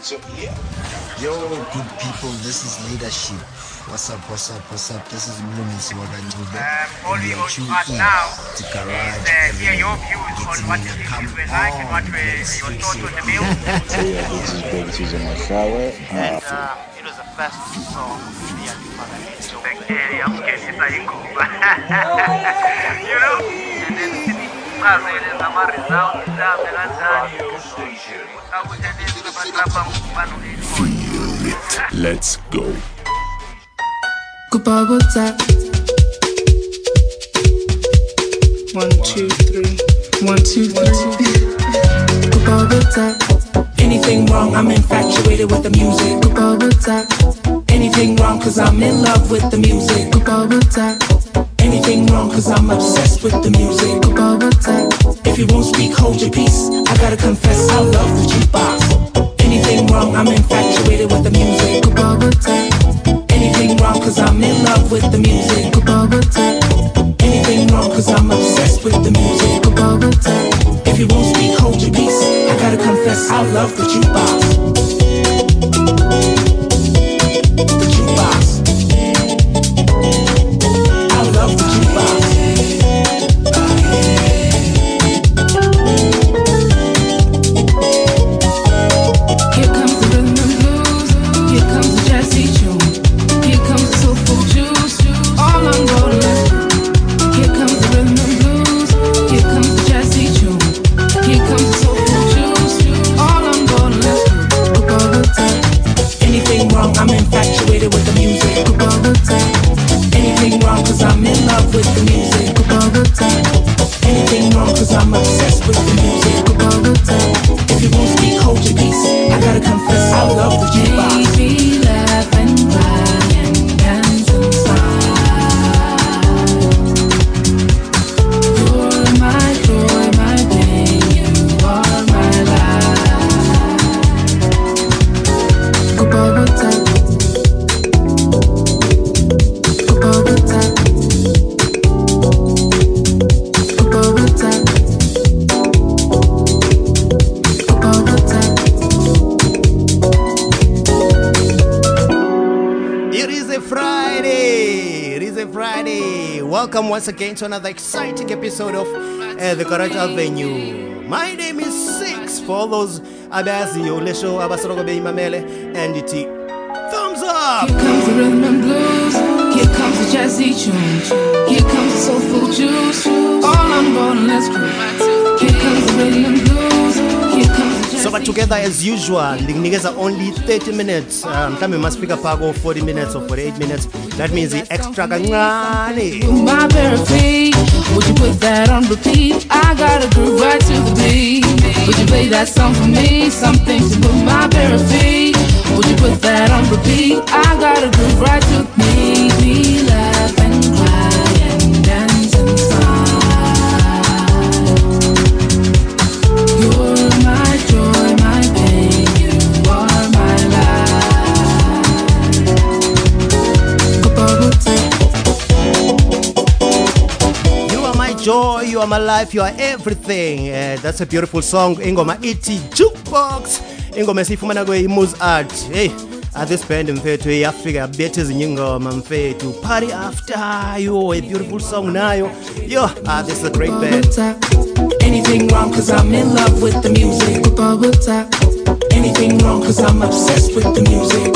So yeah. Yo, good people, this is leadership. What's up, what's up, what's up? This is Mlumisi Wakanyube. Um, all we want to ask now to is uh, hear your views on what you a come we like and what on, we, your thoughts on the music. So yeah, this is Big Season my shower. and Uh, uh, it was the first song and Tupaka enjoyed. Hey, I'm scared it's a. You know? And then sichazeleza ama-results mhlawumbe kanjani akuthelela abatrapa ngokubana Let's go. Kubabota. One, two, three. One, two, three. Kubabota. Anything wrong, I'm infatuated with the music. Kubabota. Anything wrong, cause I'm in love with the music. Kubabota. Anything wrong, cause I'm obsessed with the music. If you won't speak, hold your peace. I gotta confess, I love the jukebox. Anything wrong, I'm infatuated with the music. Anything wrong, cause I'm in love with the music. Anything wrong, cause I'm obsessed with the music. If you won't speak, hold your peace. I gotta confess, I love the jukebox. Welcome once again to another exciting episode of uh, the Garage Avenue. My name is Six. For those abaziyo le show abasoloko beyimamele and ithi thumbs up. Here comes the rhythm and blues. Here comes the jazzy. Here comes the soulful juice. All on board let's. Here comes the rhythm So but together as usual ndikunikeza only 30 minutes uh, mhlawumbe masifika phako 40 minutes or 48 minutes that means i-extra kancane. Would you put that on repeat? I groove right to the beat. Would you play that song for me? Something to put my bare feet. Would you put that on repeat? I gotta groove right to me. Me laugh joy, you are my life, you are everything. Uh, that's a beautiful song. Ingoma iti jukebox. Ingoma esiyifumana kwe-Muz Art. Hey, this band mfethu yafika yabetha ezinye ingoma mfethu. Party after you, a beautiful song nayo. Yo, uh, this is a great band. Anything wrong cause I'm in love with the music. Anything wrong cause I'm obsessed with the music.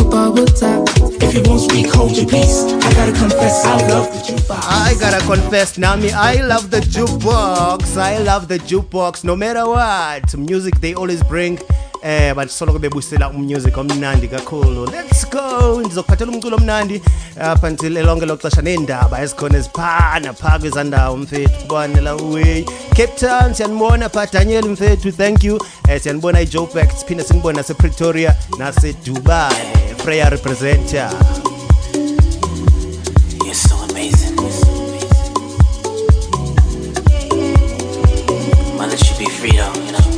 If you won't speak, hold your peace. I gotta confess, I love the jukebox. I gotta confess, Nami, I love the jukebox. I love the jukebox no matter what. Music they always bring. Eh basoloko bebusela umusic omnandi kakhulu. Let's go. Ndizokuphathela umculo omnandi up until elonke loxesha neendaba ezikhona eziphana phaa kwezandawo mfethu kubonela way. Cape Town siyanibona pha Daniel mfethu thank you. Eh siyanibona iJoburg siphinde sinibone nasePretoria naseDubai. Freya representer. You're so amazing. Might let be free though, you know.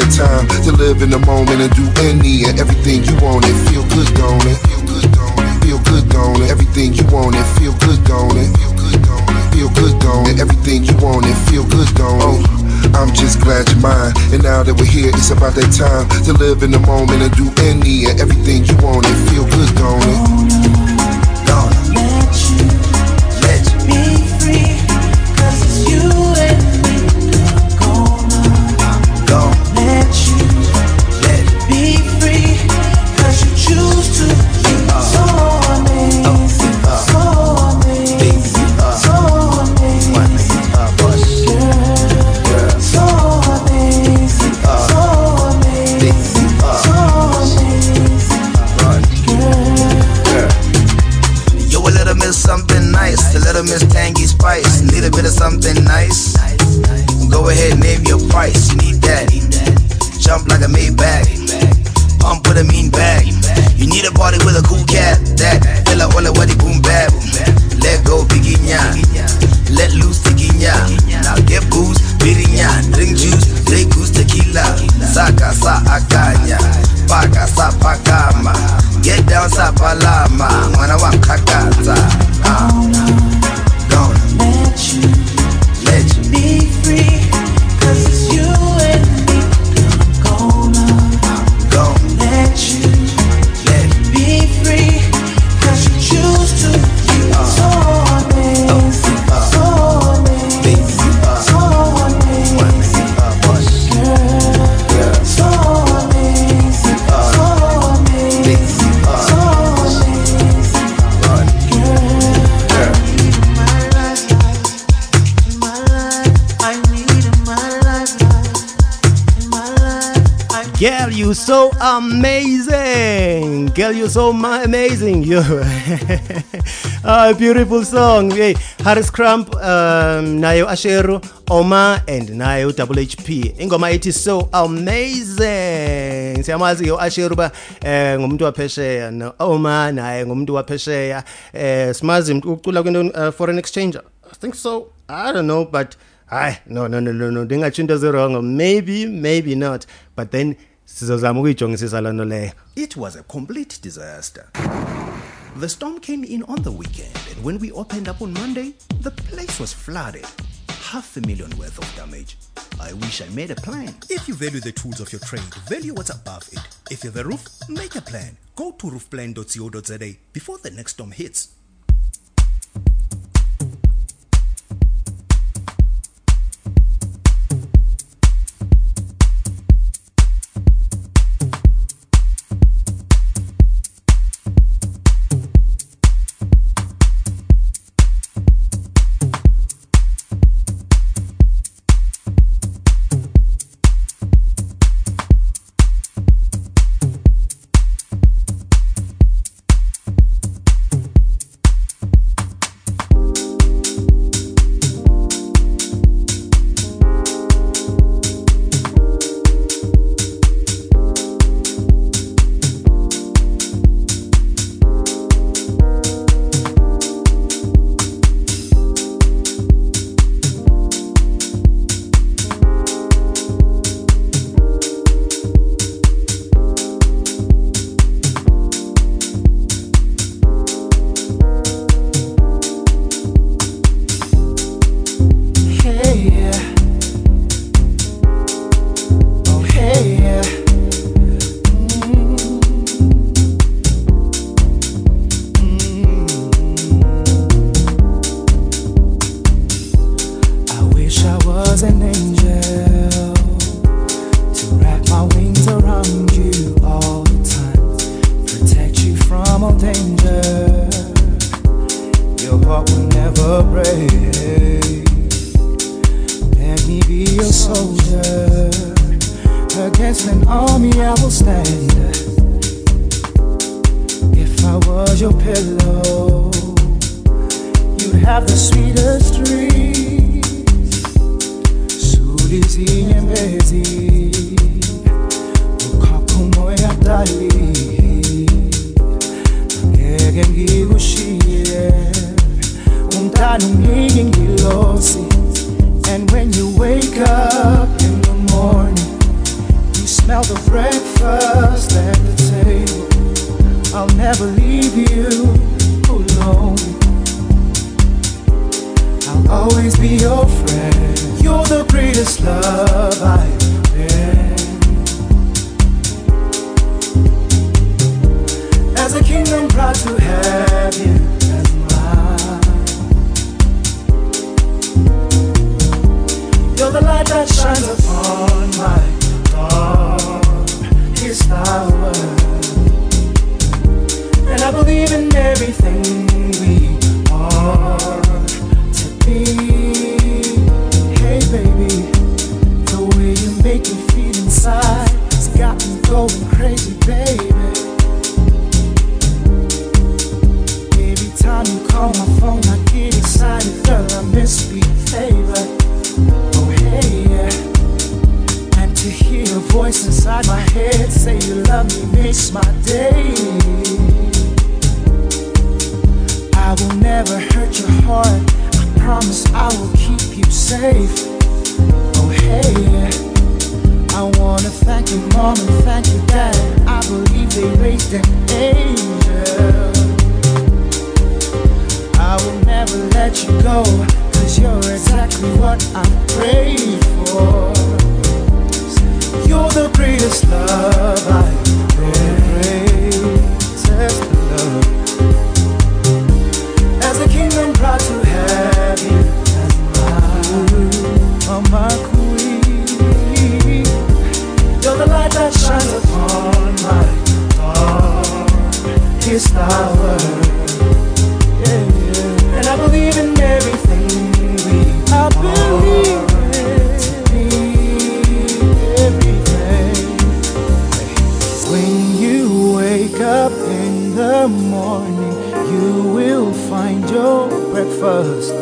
That time to live in the moment and do any and everything you want and feel good, don't it? Feel good, don't it? Feel good, don't it? Everything you want and feel good, don't it? Feel good, don't it? Feel good, don't it? Everything you want and feel good, don't it? Oh, I'm just glad you're mine. And now that we're here, it's about that time to live in the moment and do any and everything you want and amazing. Girl, you so ma- amazing. You, ah, beautiful song. Hey, Harris Crump, um, nayo Ashero, Oma, and nayo Double HP. Ingoma ethi so amazing. Siyamazi yo Ashero ba eh ngumuntu waphesheya no Oma naye ngumuntu waphesheya. Eh simazi ucula kwento uh, foreign exchange. I think so. I don't know, but hayi no no no no no ndingatsho into zirong maybe maybe not but then sizozama ukuyijongisisa loo nto leyo It was a complete disaster. The storm came in on the weekend, and when we opened up on Monday, the place was flooded. Half a million worth of damage. I wish I made a plan. If you value the tools of your trade, value what's above it. If you're the roof, make a plan. Go to roofplan.co.za before the next storm hits. Breakfast I will keep you safe. Oh, hey. I wanna thank your mom and thank your dad. I believe they raised an angel. I will never let you go, cause you're exactly what I prayed for. You're the greatest love I've greatest darkest hour. And I believe in everything we I believe in everything. When you wake up in the morning, you will find your breakfast.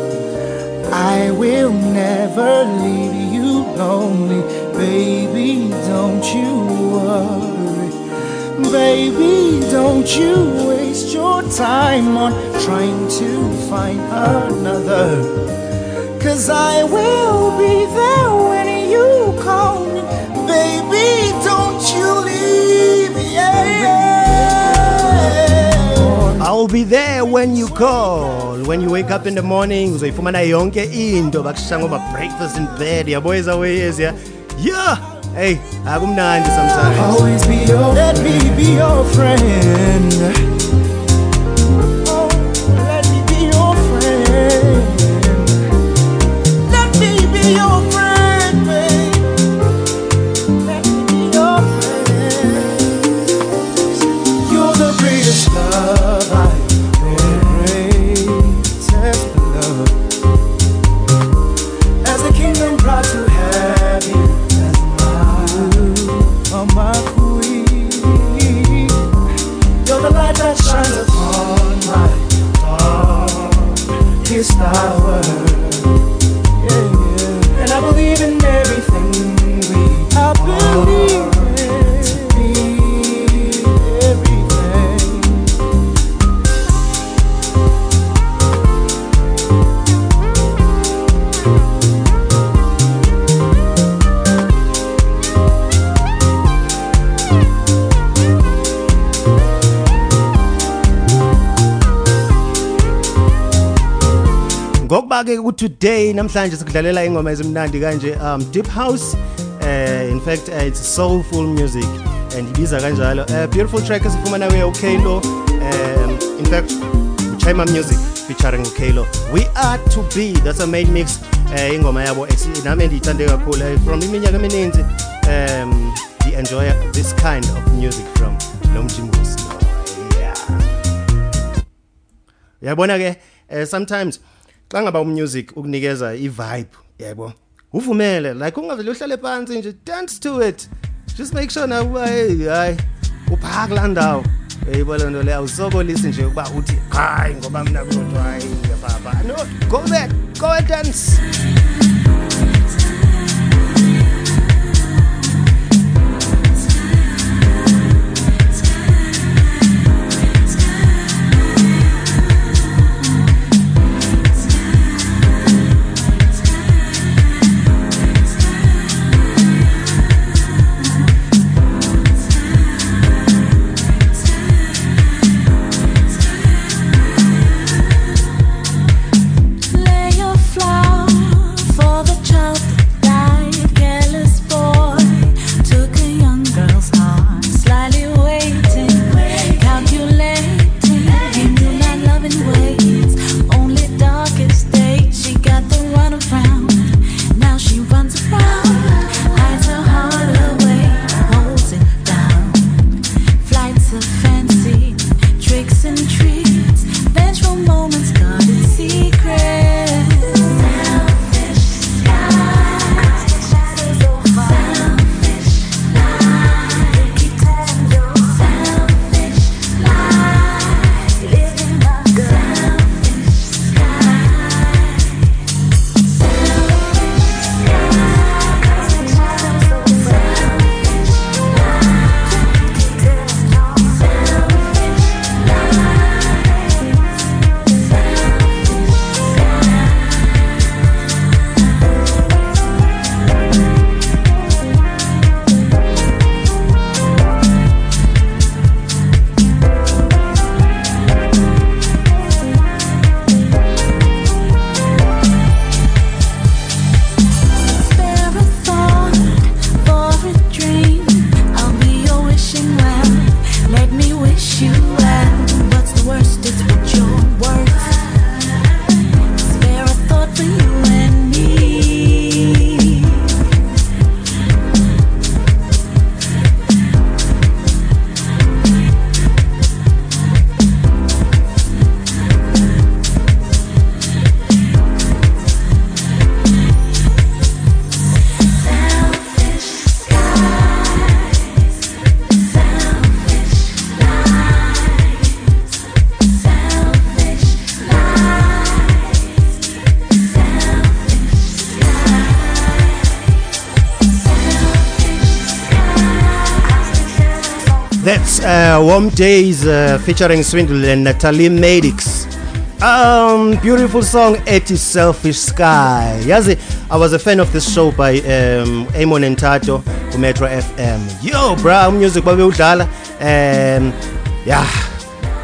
I will never leave you lonely, baby. Don't you worry, baby. Don't you waste your time on trying to find another. Cause I will be there when you call me, baby. Don't you leave. Yeah. I'll be there when you call. When you wake up in the morning, uzoyifumana yonke into bakushiya ngoba breakfast in bed. Yabo izaweyezi ya. Yeah. Hey, akumnandi sometimes. Always be your, let me be your friend. Ke ku today namhlanje sikudlalela ingoma ezimnandi kanje um deep house. Uh, in fact uh, it's soulful music and ibiza kanjalo. Uh, beautiful track esifumana kuye ukalo um, in fact uchima music featuring ukalo we are to be that's a main mix. Uh, ingoma yabo ex- nami ndiyithande kakhulu uh, from iminyaka emininzi. Um enjoy this kind of music from lo mjimbusi yeah. Uyabona ke eh, sometimes xa ngaba umusic ukunikeza i-vibe yebo. Uvumele like ungavele uhlale phansi nje dance to it. Just make sure na uba hey hayi uphaa kulaa ndawo. Eyibo loo nto leyo awusokolisi nje ukuba uthi hayi ngoba mna kodwa hayi ngiyaphaa no go there go and dance. That's uh, Warm Days uh, featuring Swindle and Natalie Madix. Um, beautiful song, It is Selfish Sky. Yazi, I was a fan of this show by um, Amon and Tato Metro FM. Yo, bra, music babe udlala. Um, yeah,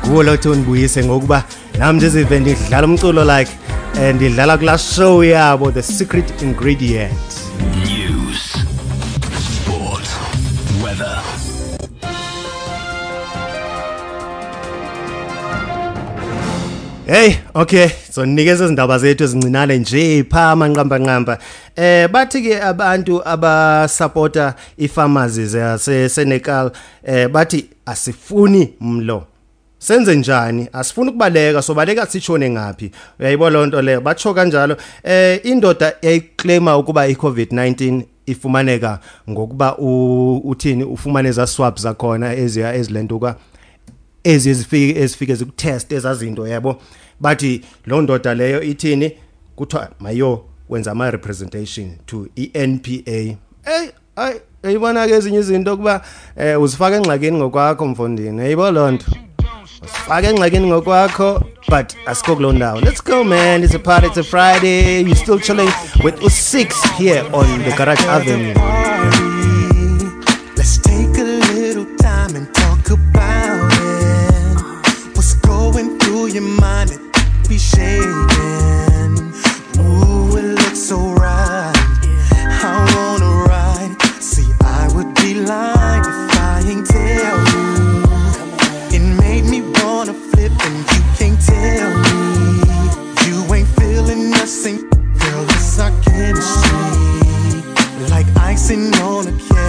kuwo lo kuthi undibuyise ngokuba nami ndizive ndidlala umculo like and ndidlala kulaa show yabo The Secret Ingredient. Hey, okay, so nikeza izindaba zethu ezincinane nje pha amanqamba nqamba. Eh bathi ke abantu abasupporta ifarmers zase Senegal eh bathi asifuni mlo. Senze njani? Asifuni ukubaleka, sobaleka sitshone ngapi? Uyayibona loo nto leyo. Batsho kanjalo. Eh indoda yayiclaima ukuba iCovid-19 ifumaneka ngokuba uthini ufumane za swabs zakhona eziya ezilentuka ezi ezifike ezifike zikutest ezazinto yabo? Bathi lo ndoda leyo ithini? Kuthiwa mayo wenza ama representation to iNPA hey ay ayibona ke ezinye izinto kuba eh uzifaka engxakini ngokwakho mfondini. Ayibo loo nto. Usifaka engxakini ngokwakho but asikho kuloo ndawo. Let's go man. It's a party it's a friday. You still chilling with u6 here on the garage avenue. Your mind? It be shaking. Ooh, it looks so right. I wanna ride. See, I would be lying if I ain't tell you. It made me wanna flip, and you can't tell me you ain't feeling nothing. Girl, it's our chemistry, like icing on a cake.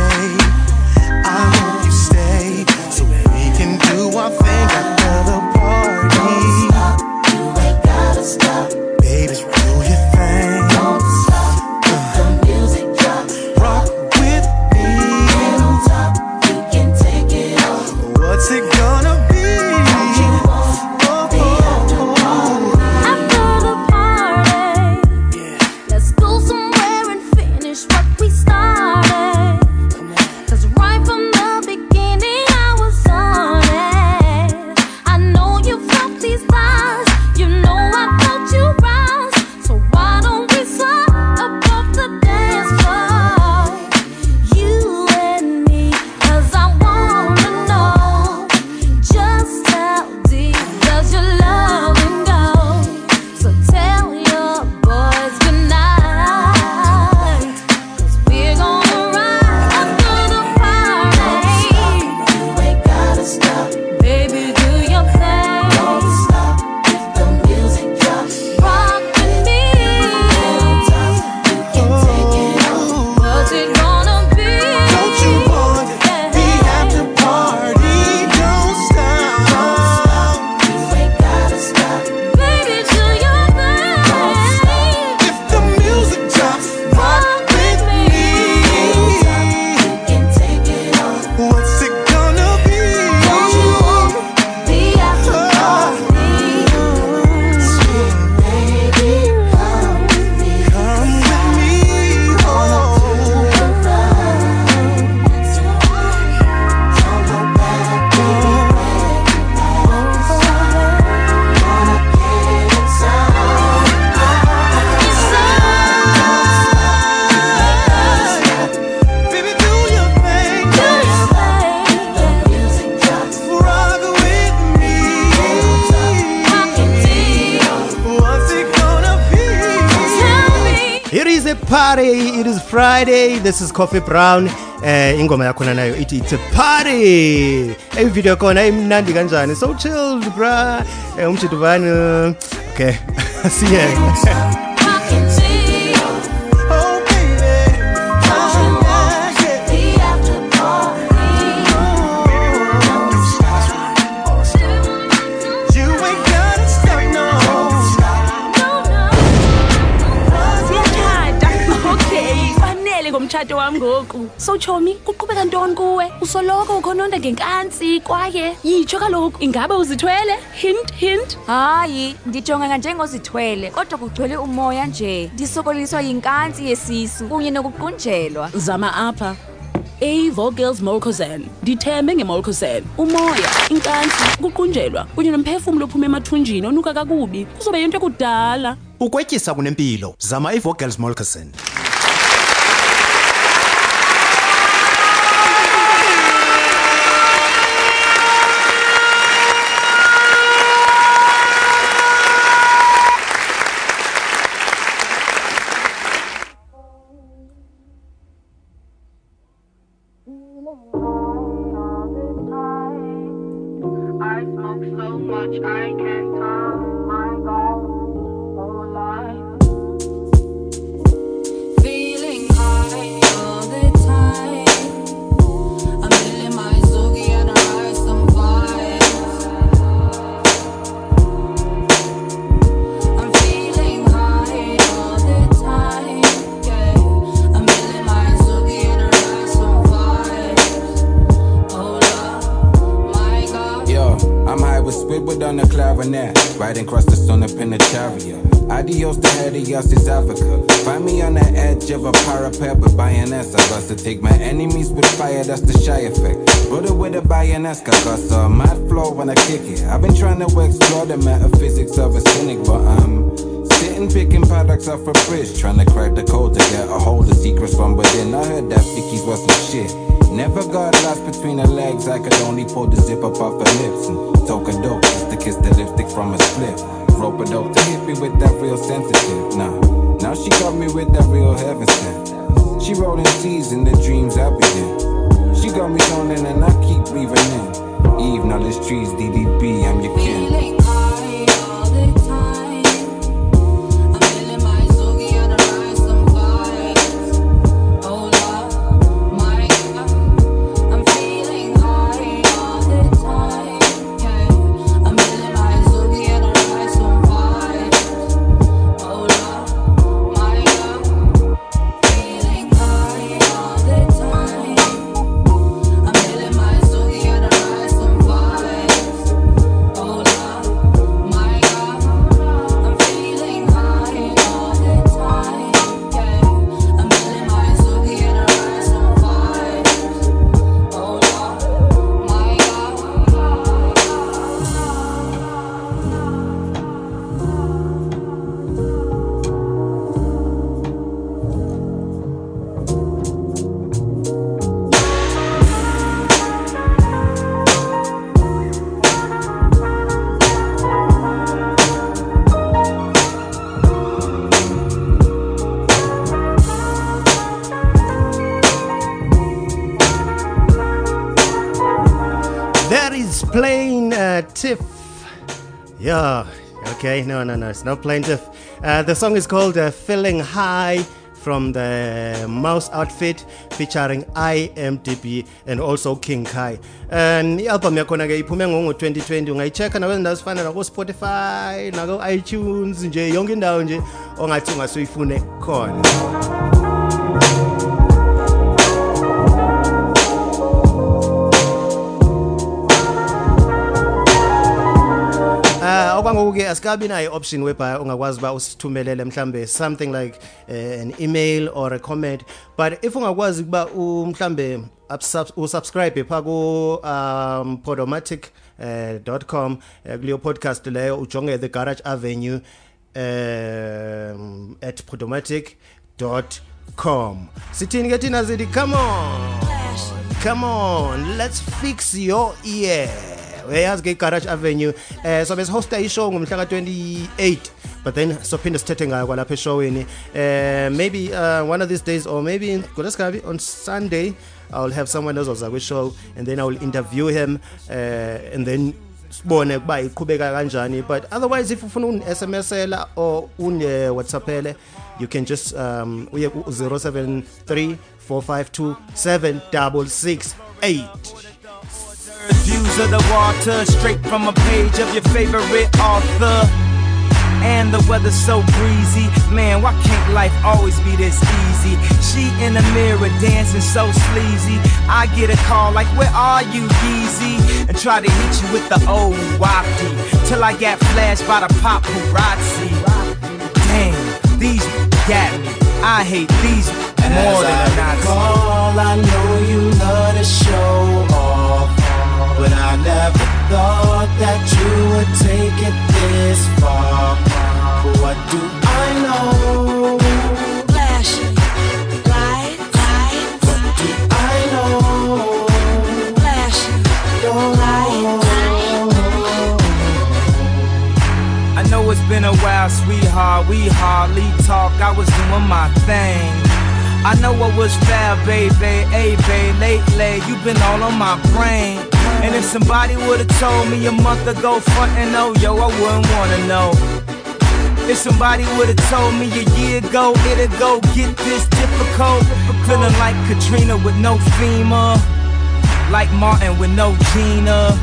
This is coffee brown. Eh ingoma yakhona nayo ithi it's a party. Eyi video khona imnandi kanjani? So chilled bra eh umshito bani okay siyeke so tshomi kuqhubeka ntoni kuwe? Usoloko ukhononda ngenkantsi kwaye yitsho kaloku ingabe uzithwele? Hint hint. Hayi ndijongeka njengozithwele kodwa kugcwele umoya nje. Ndisokoliswa yinkantsi yesisu kunye nokuqunjelwa. Zama apha. A-vocals molcosan ndithembe ngemolcosan umoya inkantsi ukuqunjelwa kunye nomphefumlo ophuma emathunjini onuka kakubi. Kuzobe yinto ekudala. Ukwetyisa kunempilo. Zama ivogels molcason much I can't turn on the clarinet, riding across the sun up in a chariot. Adios to adios is Africa. Find me on the edge of a parapet with bayonets. I bust to take my enemies with fire, that's the shy effect. Brother with a bayonets, got a mad flow when I kick it. I've been trying to explore the metaphysics of a cynic, but I'm sitting picking products off a fridge, trying to crack the code to get a hold of secrets from within. I heard that Vicky's was some shit. Never got lost between her legs. I could only pull the zip up off her lips and toke a dope just to kiss the lipstick from a split. Rope a dope to hit me with that real sensitive. Nah, now she got me with that real heaven sent. She rolling seas in the dreams I be in. She got me zoning and I keep breathing in. Eve, knowledge trees, DDB, I'm your kin. Plain uh, Tiff. Yeah, okay, no, no, no, it's not plain Tiff. Uh, the song is called uh, Feeling High from the Mouse Outfit featuring IMDb and also King Kai. And i-album yakhona ke iphume ngo-2020 ungayichecka nakwezindawo ezifana nako-spotify nako-itunes nje yonke indawo nje ongathi ungasuyifune khona Ah okwangoku-ke asikabi nayo i-option whereby ungakwazi uba usithumelele mhlambe something like uh, an email or a comment. But if ungakwazi ukuba u- mhlambe usubscribe pha ku um, podomatic uh, com uh, kuleyo podcast leyo ujonge the garage avenue um, at podomatic com. Sithini ke thina zithi come on. Come on let's fix your ear uyayazi ke igarage avenue. Eh so besihosta ishow ngomhla ka-28 but then sophinde sithethe ngayo kwalapha eshowini. Eh maybe uh, one of these days or maybe ngolesikabi on sunday i'll have someone ozoza kwi-show and then i will interview him uh, and then sibone kuba iqhubeka kanjani. But otherwise if ufuna un-smsela or un-whatsappele you can just um uye ku-073 452 7668 Views of the water straight from a page of your favorite author. And the weather's so breezy. Man, why can't life always be this easy? She in the mirror dancing so sleazy. I get a call like, Where are you, Yeezy? And try to hit you with the old wafty. Till I got flashed by the paparazzi. Damn, these got me. I hate these more than a Nazi. All I know you love to show but I never thought that you would take it this far. What do I know? Flashing light, light, What do I know? flashing light, I know it's been a while, sweetheart. We hardly talk. I was doing my thing. I know I was foul, baby. Hey, babe, lately you've been all on my brain. And if somebody would've told me a month ago, front and no, yo, I wouldn't wanna know. If somebody would've told me a year ago, it'd go get this difficult. Feeling like Katrina with no FEMA. Like Martin with no Gina.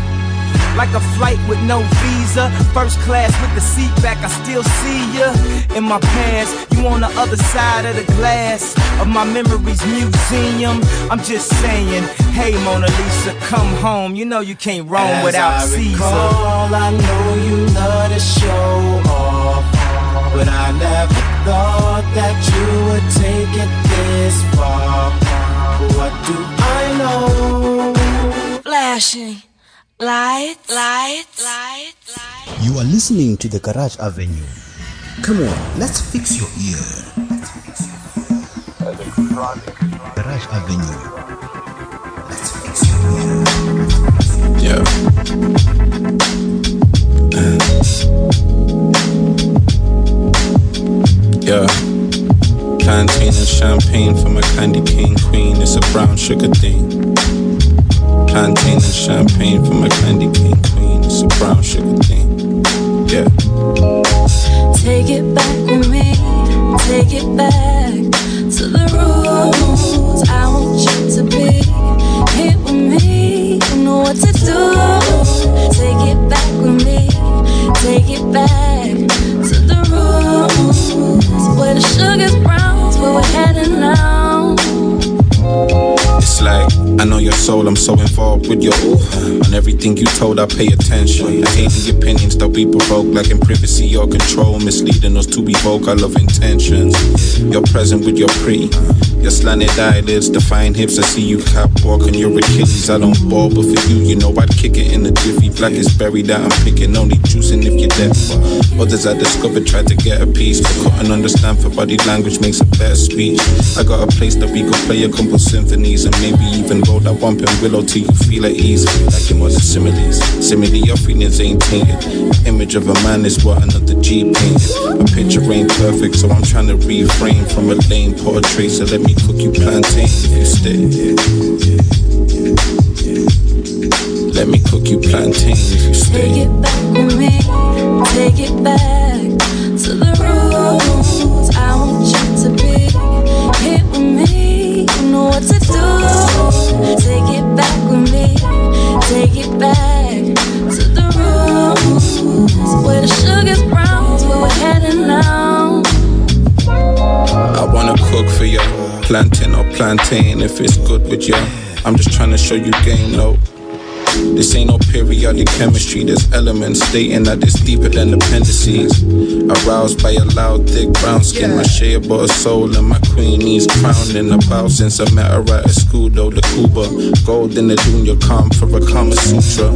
Like a flight with no visa. First class with the seat back, I still see ya. In my past, you on the other side of the glass of my memories museum. I'm just saying, hey Mona Lisa, come home. You know you can't roam As without I Caesar. recall, I know you love to show off, but I never thought that you would take it this far. What do I know? flashing light, light, light. You are listening to the Garage Avenue. Come on, let's fix your ear. Garage Avenue. Let's fix your ear. Yeah. Mm. Yeah. Plantain and champagne for my candy cane queen. It's a brown sugar thing. Plantain and champagne for my candy cane queen. It's a brown sugar thing. Yeah. Take it back with me, take it back to the rules. I want you to be here with me. You know what to do. Take it back with me, take it back to the rules. Where the sugar's brown, where we're heading now. I know your soul, I'm so involved with your ooh. On everything you told, I pay attention. I hate the opinions that we provoke, like in privacy or control, misleading us to evoke our love intentions. You're present with your pre. Your slanted eyelids, define hips. I see you cap walking your Achilles. I don't ball, but for you, you know I'd kick it in a jiffy. Black is berry that I'm picking, only juicing if you're deaf. Others I discovered tried to get a piece, but couldn't understand for body language makes a better speech. I got a place that we could play a couple symphonies and maybe even roll that bumping willow till you feel at ease. Like your mother similes. Simile, your feelings ain't tainted. The image of a man is what another G painted. My picture ain't perfect, so I'm trying to refrain from a lame portrait. So let me cook you plantain if you stay. Let me cook you plantain if you stay. Take it back with me, take it back to the rules. I want you to be here with me. You know what to do. Take it back with me, take it back to the rules. Where the sugar's brown, cook for you, plantain or plantain if it's good with ya. I'm just trying to show you game, no. This ain't no periodic chemistry, there's elements stating that it's deeper than appendices. Aroused by a loud, thick brown skin, my shade but a soul, and my queen needs crowning about since I met her at a school, though, the Cuba. Gold in the junior calm for a Kama Sutra.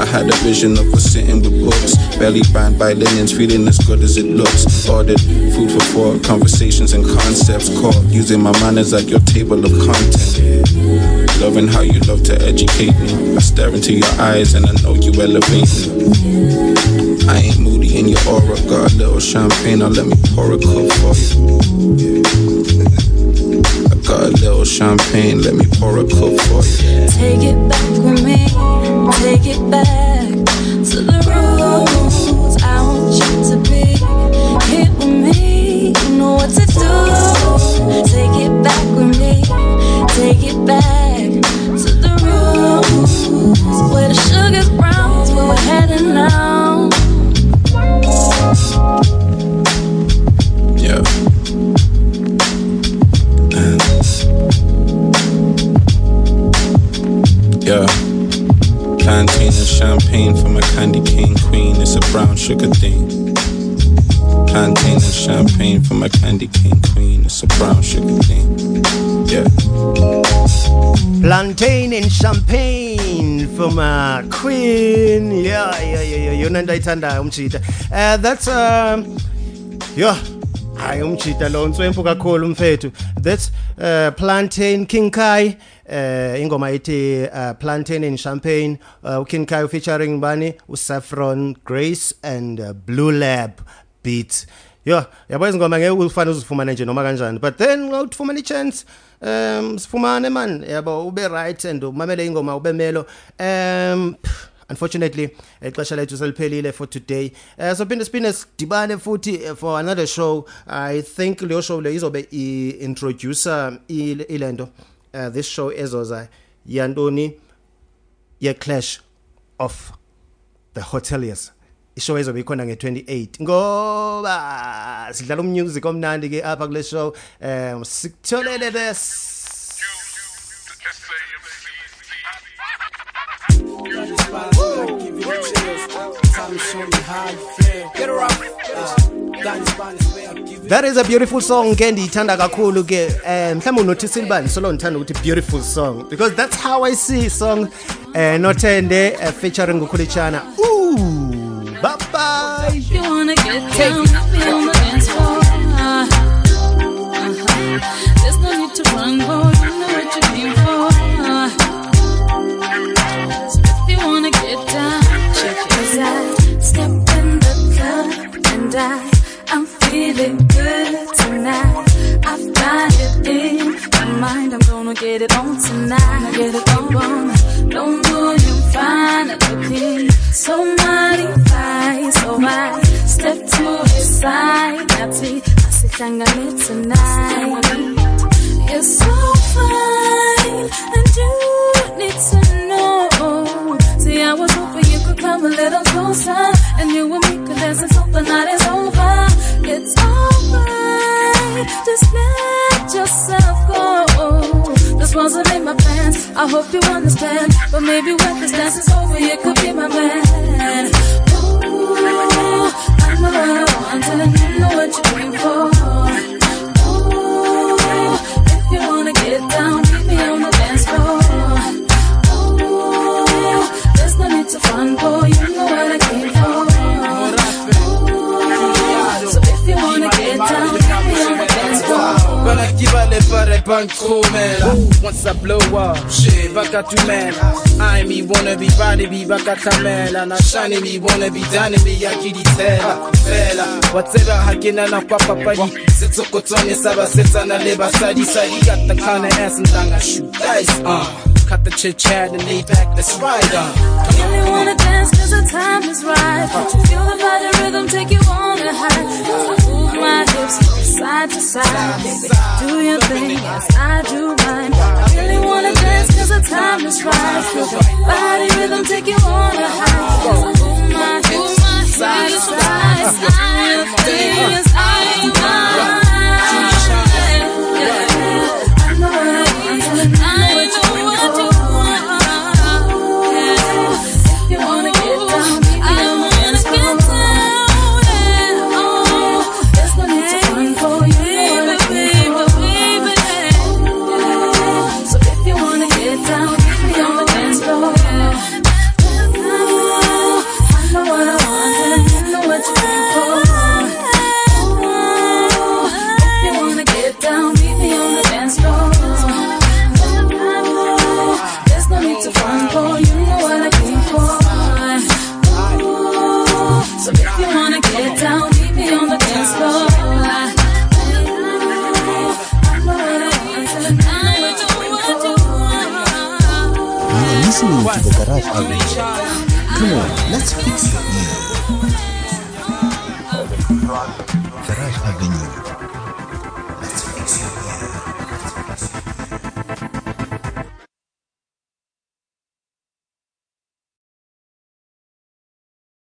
I had a vision of us sitting with books, belly bound by linens, feeling as good as it looks. Ordered food for thought, conversations and concepts caught, using my manners at your table of content. Loving how you love to educate me. I stare into your eyes and I know you elevating. I ain't moody in your aura, got a little champagne, now let me pour a cup for you. I got a little champagne, let me pour a cup for you. Take it back with me, take it back to the rules. I want you to be here with me. You know what to do. Take it back with me, take it back champagne for my candy cane queen. It's a brown sugar thing. Plantain and champagne for my candy cane queen. It's a brown sugar thing. Yeah. plantain and champagne from uh, queen yeah yeah yeah yeah yona nto ayithandayo umjita uh, that's um yo hayi umjita lo nswempu kakhulu mfethu that's uh, plantain king kai uh, ingoma ithi uh, plantain and champagne uh, king kai featuring bani? Usaffron grace and uh, blue lab beat yo yabo izingoma ngeke ufane uzifumane nje noma kanjani but then xa ufumana i-chance um sifumane man. Yabo ube right and umamele ingoma ube melo. Um pff, unfortunately ixesha lethu seliphelile for today. Uh, so phinde siphinde sidibane futhi eh, for another show. I think leyo show le izobe i-introducer ile nto uh, this show ezoza yantoni ye-clash of the hoteliers. Ishow ezobe ikhona nge-28 ngoba sidlala umusic omnandi ke apha kule show. Um sikutholele this that is a beautiful song ke ndiyithanda kakhulu ke um mhlawumbe unothisile bani solo ndithanda ukuthi beautiful song because that's how i see song. Uh, nothende uh, featuring ngukhulitshana ooh bye bye you wanna get down, be on dance floor. Uh, uh-huh. There's no need to run, boy. So fine. So I step to the side. Nathi asihlangane tonight. You're so fine, and you need to know. See, I was hoping you could come a little closer, and you and me could dance until the night is over. It's alright, just let yourself go. This wasn't in my plans. I hope you understand, but maybe when this dance is over, you could be my man. Ooh, I know what I want, and you know what you came for. Le pare bankomela once I blow up shit. bakatumela I me wanna be body be bakatamela na shiny me wanna be done me yakiditela fela watseba hakina na kwa papadi setsokotone saba setsana le basadi sadi got the kind of ass and thanga shoot dice uh cut the chit chat and lay back let's ride on Really wanna dance cause the time is right. Feel the body rhythm take you on a high. Move my hips side to side. Baby, do your thing as I do mine. I really wanna dance cause the time is right. Feel the body rhythm take you on a high. Move my hips side to side. Do your thing as I do mine.